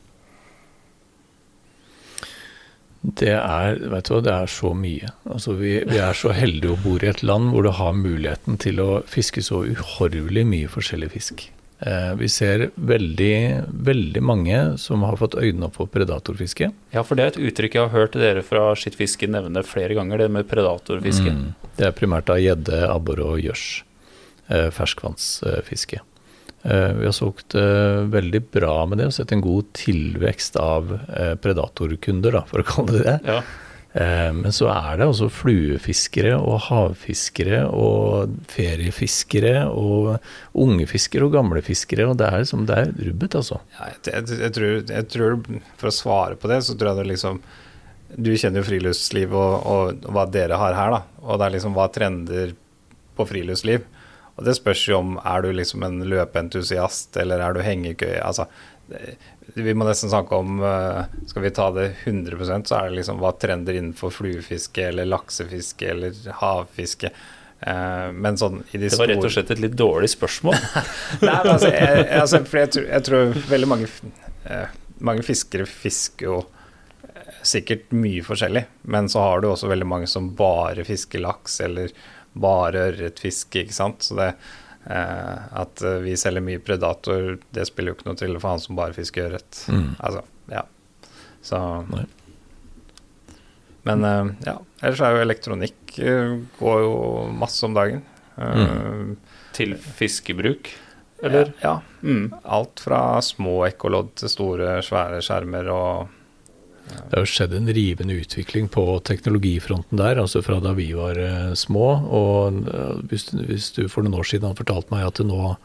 Det er, vet du hva, det er så mye. Altså, vi, vi er så heldige å bo i et land hvor du har muligheten til å fiske så uhorvelig mye forskjellig fisk. Eh, vi ser veldig, veldig mange som har fått øynene opp for predatorfiske. Ja, for det er et uttrykk jeg har hørt dere fra Skittfiske nevne flere ganger, det med predatorfiske. Mm. Det er primært av gjedde, abbor og gjørs. Eh, ferskvannsfiske. Eh, vi har solgt veldig bra med det og sett en god tilvekst av predatorkunder, da, for å kalle det det. Ja. Eh, Men så er det også fluefiskere og havfiskere og feriefiskere og unge fiskere og gamle fiskere. Og det er liksom, det er rubbet, altså. Ja, jeg, jeg, tror, jeg tror For å svare på det, så tror jeg det liksom Du kjenner jo friluftsliv og, og, hva dere har her, da. Og det er liksom hva trender på friluftsliv. Og det spørs jo om er du liksom en løpeentusiast, eller er du hengekøye Altså, vi må nesten snakke om eh, Skal vi ta det 100% så er det liksom hva trender innenfor fluefiske eller laksefiske eller havfiske. Eh, men sånn i de Det var rett og slett et litt dårlig spørsmål. Nei, men altså, jeg, altså for jeg, tror, jeg tror veldig mange, eh, mange fiskere fisker jo sikkert mye forskjellig, men så har du også veldig mange som bare fisker laks eller bare ørretfiske, ikke sant. Så det at eh, vi selger mye predator, det spiller jo ikke noe til for han som bare fisker ørret. Mm. Altså, ja. Så Nei. Men eh, ja, ellers er jo elektronikk eh, går jo masse om dagen. Eh, Til fiskebruk, eller? Ja. Mm. Alt fra små ekkolodd til store, svære skjermer og Det har jo skjedd en rivende utvikling på teknologifronten der, altså fra da vi var eh, små. Og eh, hvis, hvis du for noen år siden hadde fortalt meg at nå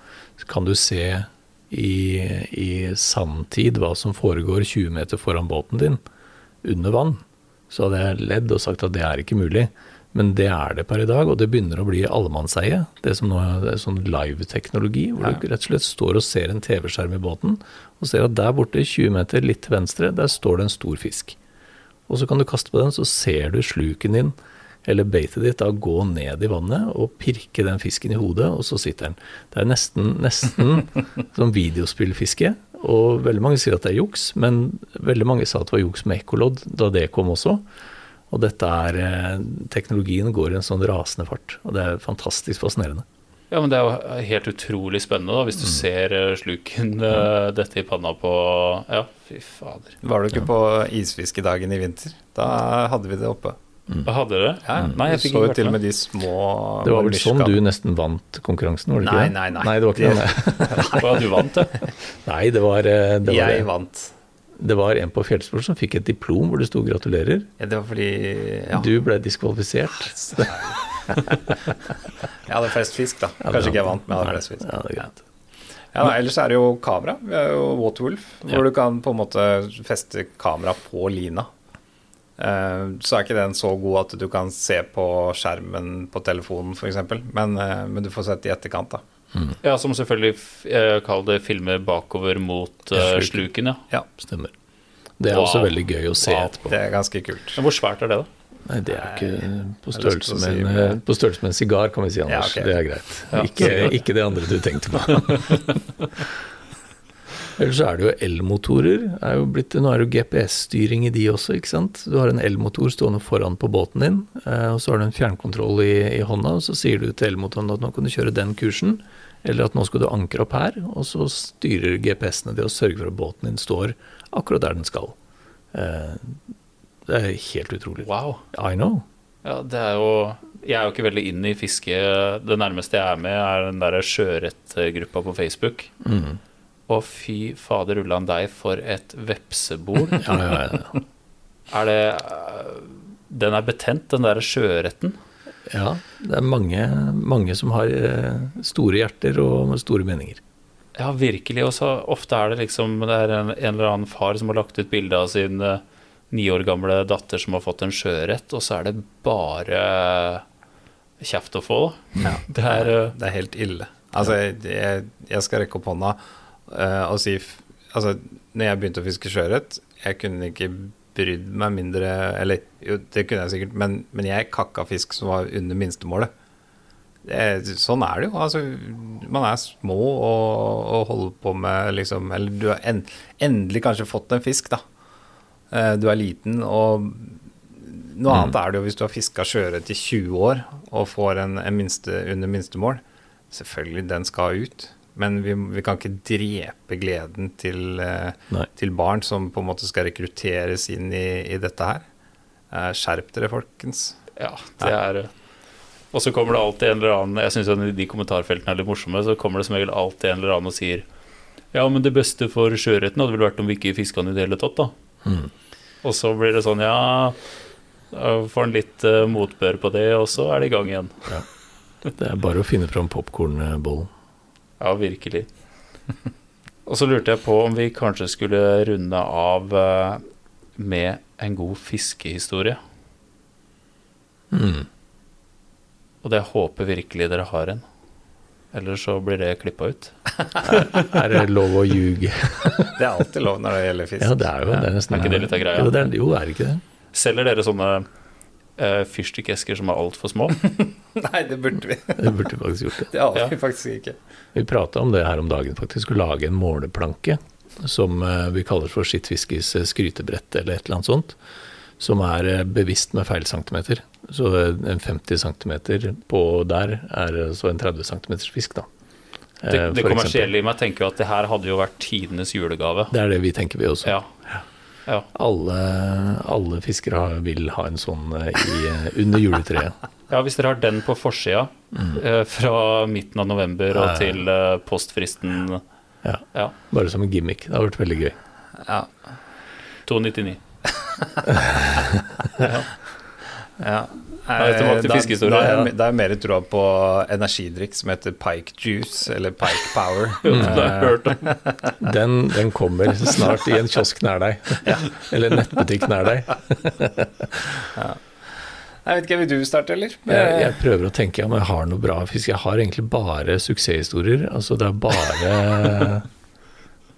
kan du se i, i sanntid hva som foregår 20 meter foran båten din under vann, så hadde jeg ledd og sagt at det er ikke mulig. Men det er det per i dag, og det begynner å bli allemannseie. Det som nå er, sånn live-teknologi, hvor du rett og slett står og ser en TV-skjerm i båten, og ser at der borte, 20 meter litt til venstre, der står det en stor fisk. Og så kan du kaste på den, så ser du sluken din, eller beitet ditt, da gå ned i vannet og pirke den fisken i hodet, og så sitter den. Det er nesten, nesten som videospillfiske, og veldig mange sier at det er juks, men veldig mange sa at det var juks med ekkolodd da det kom også. Og dette er, eh, teknologien går i en sånn rasende fart, og det er fantastisk fascinerende. Ja, men det er jo helt utrolig spennende da, hvis du ser eh, sluken mm. dette i panna på Ja, fy fader. Var du ikke på isfiskedagen i vinter? Da hadde vi det oppe. Da hadde dere? Ja, Nei, jeg fikk så jo ikke til vært og med. med de små Det var vel sånn du nesten vant konkurransen, var det ikke Nei, nei, nei. Nei, det var ikke Det- det. Å, du vant, det. Nei, det var, det var, Jeg vant. Det var en på Fjellsport som fikk et diplom hvor det sto 'gratulerer'. Ja, det var fordi ja. Du ble diskvalifisert. Jeg hadde flest fisk, da. Kanskje ikke jeg vant, men jeg hadde flest fisk. Ja, det er greit. Ja, da, ellers er det jo kamera. Vi har jo Waterwolf, hvor Ja. du kan på en måte feste kamera på lina. Eh, så er ikke den så god at du kan se på skjermen på telefonen, f.eks., men, eh, men du får sett i etterkant, da. Ja, Som selvfølgelig kaller eh, det filmer bakover mot uh, Ja, sluken. ja. Ja, Stemmer. Det er Wow. også veldig gøy å se Wow. etterpå. det er ganske kult. Men hvor svært er det, da? Nei, det er ikke på størrelse med, en, eh, på størrelse med en sigar, kan vi si, Anders. Ja, okay. Det er greit. Ja, ikke, ikke det andre du tenkte på. Ellers så er det jo elmotorer. Er jo nå er det jo GPS-styring i de også, ikke sant. Du har en elmotor stående foran på båten din, eh, og så har du en fjernkontroll i, i hånda, og så sier du til elmotoren at nå kan du kjøre den kursen, eller at nå skal du ankre opp her, og så styrer GPS-ene det og sørger for at båten din står akkurat der den skal. Eh, Det er helt utrolig. Wow. I know. Ja, det er jo Jeg er jo ikke veldig inne i fiske. Det nærmeste jeg er med, er den derre sjøørretgruppa på Facebook. Mm. Og fy fader ullan deg, for et vepsebol. Ja, ja, ja. Er det eh, Den er betent, den derre sjøørreten. Ja, det er mange, mange som har eh, store hjerter og store meninger. Ja, virkelig. Og så ofte er det liksom Det er en, en eller annen far som har lagt ut bilde av sin eh, ni år gamle datter som har fått en sjøørret, og så er det bare kjeft å få, Ja, Det er eh, Det er helt ille. Altså, jeg, jeg, jeg skal rekke opp hånda uh, og si Altså, når jeg begynte å fiske sjøørret, jeg kunne ikke brydd meg mindre Eller jo, det kunne jeg sikkert, men, men jeg kakka fisk som var under minstemålet. Det, sånn er det jo. Altså, man er små og, og holder på med liksom Eller du har en, endelig kanskje fått en fisk, da. Eh, du er liten, og noe annet er det jo hvis du har fiska sjøørret i 20 år og får en, en minste, under minstemål. Selvfølgelig, den skal ut. Men vi, vi kan ikke drepe gleden til, eh, til barn som på en måte skal rekrutteres inn i, i dette her. Eh, skjerp dere, folkens. Ja, det er Og så kommer det alltid en eller annen Jeg syns de kommentarfeltene er litt morsomme. Så kommer det som regel alltid en eller annen og sier Ja, men det beste for sjøørreten hadde vel vært om vi ikke fiska den i det hele tatt, da. Mm. Og så blir det sånn, ja Får en litt eh, motbør på det, og så er det i gang igjen. Det er bare å finne fram popkornbollen. Ja, virkelig. Og så lurte jeg på om vi kanskje skulle runde av eh, med en god fiskehistorie. Mm. Og det håper virkelig dere har en. Eller så blir det klippa ut. Er det lov å ljuge? Det er alltid lov når det gjelder fisk. Ja, det er jo det. Er nesten, Er ikke det litt av greia? Jo, det er, jo, er det ikke det? Selger dere sånne uh, fyrstikkesker som er altfor små? Nei, det burde vi. Det burde vi faktisk gjort det. Det har vi Ja. faktisk ikke. Vi prata om det her om dagen, faktisk. Å lage en måleplanke som eh, vi kaller for skittfiskes eh, skrytebrett eller et eller annet sånt. Som er eh, bevisst med feil centimeter. Så en 50 cm på der er så en 30 cm fisk, da. Det, det kommersielle i meg tenker jo at det her hadde jo vært tidenes julegave. Det er det vi tenker, vi også. Ja. ja. Alle, alle fiskere vil ha en sånn i, under juletreet. Ja, hvis dere har den på forsida eh, fra midten av november og Ja, ja. til eh, postfristen Ja. ja, Bare som en gimmick. Det har vært veldig gøy. Ja. 299. ja. Ja, til Da- Da, er ja. jeg- da er mer troa på energidrikk som heter Pike Juice, eller Pike Power. Det. Den, den kommer snart i en kiosk nær deg. Eller en nettbutikk nær deg. Jeg vet ikke, Vil du starte, eller? Jeg, jeg prøver å tenke om jeg har noe bra fisk. Jeg har egentlig bare suksesshistorier. Altså det er bare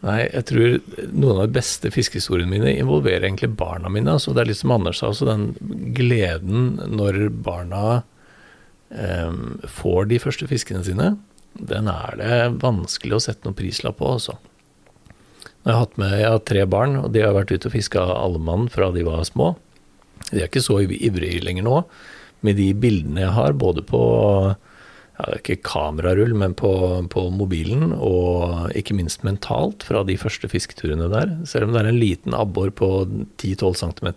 Nei, jeg tror noen av de beste fiskehistoriene mine involverer egentlig barna mine. Altså det er litt som Anders sa, altså den gleden når barna um, får de første fiskene sine, den er det vanskelig å sette noen prislapp på, altså. Jeg har, hatt med, jeg har tre barn, og de har vært ute og fiska alle mann fra de var små. De er ikke så ivrig lenger nå. Med de bildene jeg har, både på ja, ikke kamerarull, men på, på mobilen, og ikke minst mentalt fra de første fisketurene der. Selv om det er en liten abbor på 10-12 cm,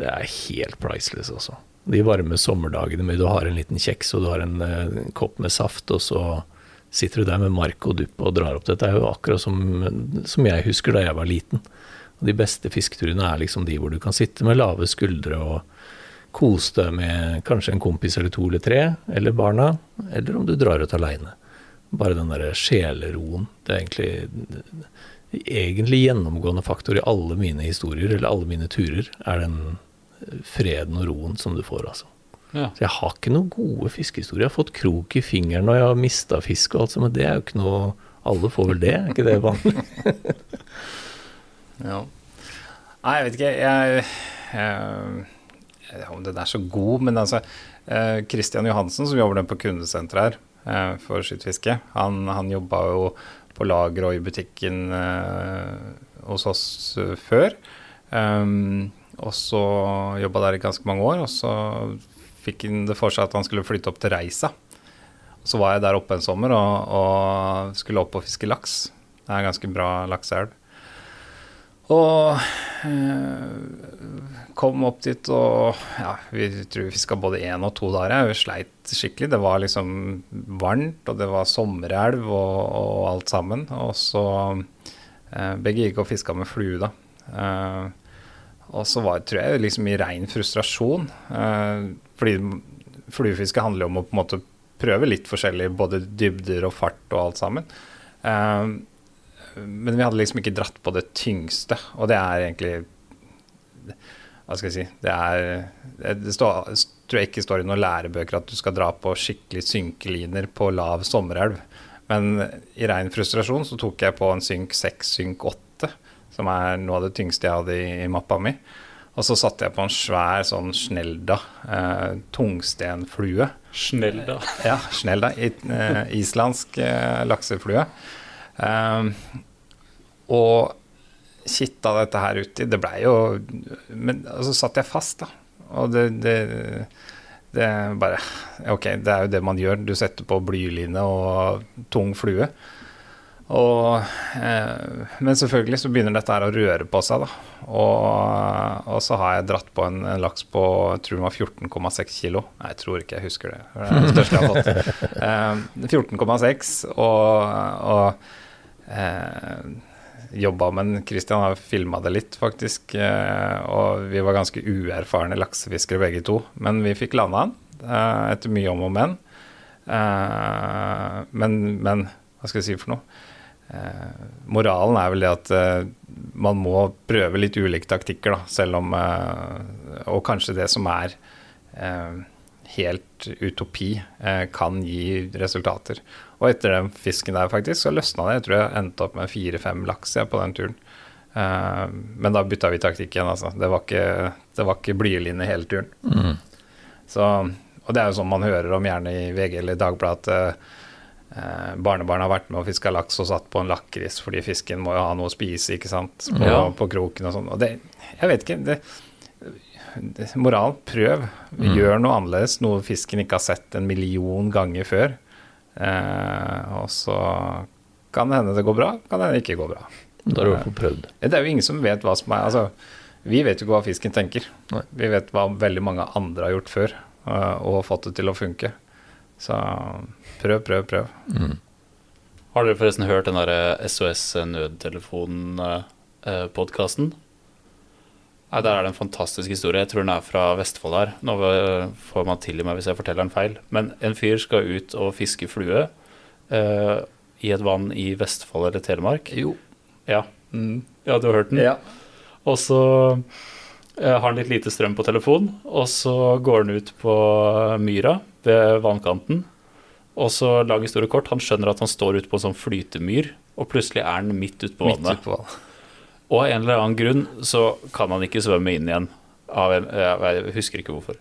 det er helt priceless, altså. De varme sommerdagene med du har en liten kjeks og du har en, eh, en kopp med saft, og så sitter du der med mark og dupp og drar opp. Dette er jo akkurat som, som jeg husker da jeg var liten. Og de beste fisketurene er liksom de hvor du kan sitte med lave skuldre og kose deg med kanskje en kompis eller to eller tre, eller barna, eller om du drar ut aleine. Bare den derre sjeleroen. Det er egentlig, egentlig gjennomgående faktor i alle mine historier, eller alle mine turer, er den freden og roen som du får, altså. Ja. Så jeg har ikke noen gode fiskehistorier. Jeg har fått krok i fingeren og jeg har mista fisk og alt sånt, men det er jo ikke noe Alle får vel det, er ikke det vanlig? Ja. Nei, jeg vet ikke. Jeg, jeg, jeg vet ikke om den er så god, men altså Kristian Johansen, som jobber på kundesenteret her eh, for skittfiske, han, han jobba jo på lager og i butikken eh, hos oss eh, før. Um, og så jobba der i ganske mange år, og så fikk han det for seg at han skulle flytte opp til Reisa. Så var jeg der oppe en sommer og, og skulle opp og fiske laks. Det er en ganske bra lakseelv. Og eh, kom opp dit, og ja, vi tror vi fiska både én og to dager. Vi sleit skikkelig. Det var liksom varmt, og det var sommerelv og, og alt sammen. Og så eh, Begge gikk og fiska med flue, da. Eh, og så var, tror jeg liksom i rein frustrasjon. Eh, fordi fluefiske handler jo om å på en måte prøve litt forskjellig, både dybder og fart og alt sammen. Eh, men vi hadde liksom ikke dratt på det tyngste, og det er egentlig Hva skal jeg si Det er Det står, tror jeg ikke står i noen lærebøker at du skal dra på skikkelig synkeliner på lav sommerelv. Men i rein frustrasjon så tok jeg på en synk 6, synk 8, som er noe av det tyngste jeg hadde i, i mappa mi. Og så satte jeg på en svær sånn snelda eh, tungstenflue. Snelda? Ja, snelda. i- eh, islandsk eh, lakseflue. Um, og kitta dette her uti. Det blei jo Men så altså, satt jeg fast, da. Og det, det, det bare Ok, det er jo det man gjør. Du setter på blyline og tung flue. Og, eh, men selvfølgelig så begynner dette her å røre på seg, da. Og, og så har jeg dratt på en, en laks på jeg tror den var 14,6 kilo. Nei, jeg tror ikke jeg husker det. Det er det største jeg har fått. Eh, 14,6 og, og jobba, men Christian har filma det litt, faktisk. Eh, og vi var ganske uerfarne laksefiskere begge to. Men vi fikk landa den eh, etter mye om og men. Eh, men. Men hva skal jeg si for noe? Eh, moralen er vel det at eh, man må prøve litt ulike taktikker, da, selv om eh, Og kanskje det som er eh, helt utopi, eh, kan gi resultater. Og etter den fisken der, faktisk, så løsna det. Jeg tror jeg endte opp med fire-fem laks på den turen. Uh, men da bytta vi taktikk igjen, altså. Det var ikke, det var ikke hele turen. Mm. Så, og det er jo sånn man hører om gjerne i VG eller Dagbladet at uh, barnebarn har vært med og fiska laks og satt på en lakris fordi fisken må jo ha noe å spise ikke sant, på, ja. på kroken og sånn. Og det, jeg vet ikke det, det, Moral, prøv. Mm. Gjør noe annerledes, noe fisken ikke har sett en million ganger før. Eh, og så kan det hende det går bra, kan det hende det ikke går bra. Da har du i hvert fall prøvd. Det er jo ingen som vet hva som er Altså, vi vet jo ikke hva fisken tenker. Nei. Vi vet hva veldig mange andre har gjort før, eh, og fått det til å funke. Så prøv, prøv, prøv. Mm. Har dere forresten hørt den derre SOS nødtelefon-podkasten? Nei, Der er det en fantastisk historie. Jeg tror den er fra Vestfold her. Nå får man tilgi meg hvis jeg forteller den feil. Men en fyr skal ut og fiske flue uh, i et vann i Vestfold eller Telemark. Jo. Ja, mm. ja du har hørt den? Ja. Og så uh, har han litt lite strøm på telefon, og så går han ut på myra ved vannkanten. Og så lang historie kort, han skjønner at han står ute på en sånn flytemyr, og plutselig er han midt ute på vannet. Midt Ut på vann. Og av en eller annen grunn så kan han ikke svømme inn igjen. En, jeg husker ikke hvorfor.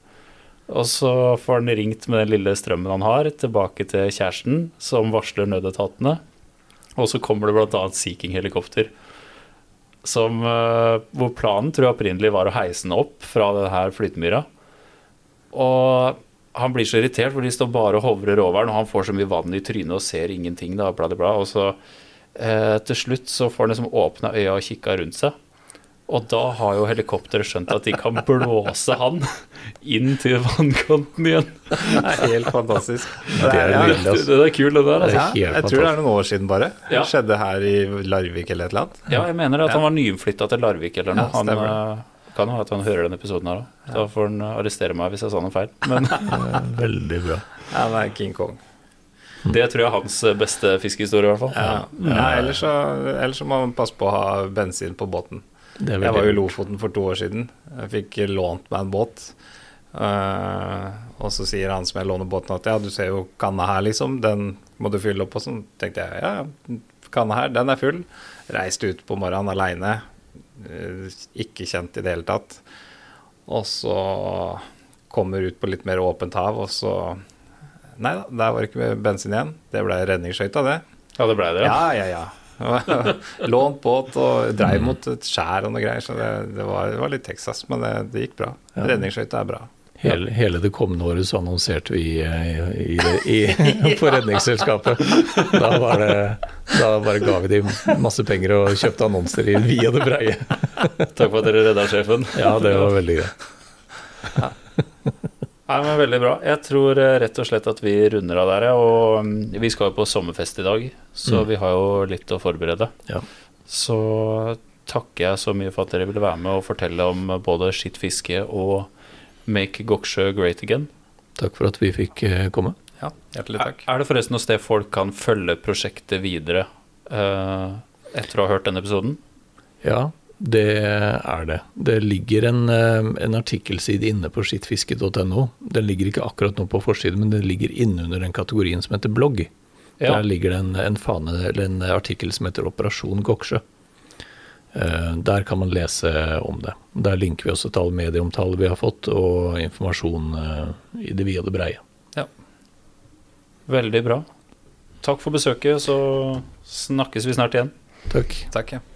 Og så får han ringt med den lille strømmen han har, tilbake til kjæresten, som varsler nødetatene. Og så kommer det bl.a. Sea King-helikopter. Som, eh, hvor planen tror jeg opprinnelig var å heise den opp fra denne flytemyra. Og han blir så irritert, for de står bare og hovrer over den, og han får så mye vann i trynet og ser ingenting. da, bla, bla. Og så eh, til slutt så får han liksom åpna øya og kikka rundt seg. Og da har jo helikopteret skjønt at de kan blåse han inn til vannkanten igjen. Det er helt fantastisk. Det er, ja, det, altså. det er kult, det der. Altså. Ja, jeg tror det er noen år siden bare. Det ja. skjedde her i Larvik eller et eller annet. Ja, jeg mener at han var nyinnflytta til Larvik eller noe. Han, eh, kan jo at han hører denne episoden her òg. Da får han arrestere meg hvis jeg sa noe feil. Men Veldig bra. Ja, det er King Kong. Det tror jeg er hans beste fiskehistorie, i hvert fall. Ja. ja ellers, så, ellers, så, må man passe på å ha bensin på båten. Jeg var jo i Lofoten for to år siden. Jeg fikk lånt meg en båt. Uh, og så sier han som jeg låner båten at ja, du ser jo kanna her, liksom. Den må du fylle opp. Og sånn tenkte jeg ja, kanna her, den er full. Reiste ut på morgenen aleine. Eh, ikke kjent i det hele tatt. Og så kommer ut på litt mer åpent hav, og så Nei da, der var det ikke bensin igjen. Det ble redningsskøyta, det. Ja, det ble det, ja? Ja, ja. Lånt båt og dreiv mot et skjær og noe greier, så det, det, var, det var, litt Texas, men det, det gikk bra. Ja. Redningsskøyta er bra. Hele, hele, det kommende året så annonserte vi eh, i, i, i, på Redningsselskapet. Da, var det, da bare ga vi dem masse penger og kjøpte annonser i via det breie. Takk for at dere redda sjefen. Ja, det var veldig greit. Ja. Nei, men Veldig bra. Jeg tror eh, rett og slett at vi runder av der. Og mm, vi skal jo på sommerfest i dag, så mm. vi har jo litt å forberede. Ja. Så takker jeg så mye for at dere ville være med og fortelle om både skitt fiske og Make Goksjø Great Again. Takk for at vi fikk eh, komme. Ja, hjertelig takk. Er, er det forresten noe sted folk kan følge prosjektet videre uh, etter å ha hørt denne episoden? Ja, det er det. Det ligger en, eh, en artikkelside inne på skittfiske.no. Den ligger ikke akkurat nå på forsiden, men den ligger innunder den kategorien som heter blogg. Ja. Der ligger det en, en, fane, en artikkel som heter Operasjon Goksjø. Eh, der kan man lese om det. Der linker vi også til all medieomtale vi har fått, og informasjon eh, i det vide og det breie. Ja. Veldig bra. Takk for besøket, så snakkes vi snart igjen. Takk. Takk, ja.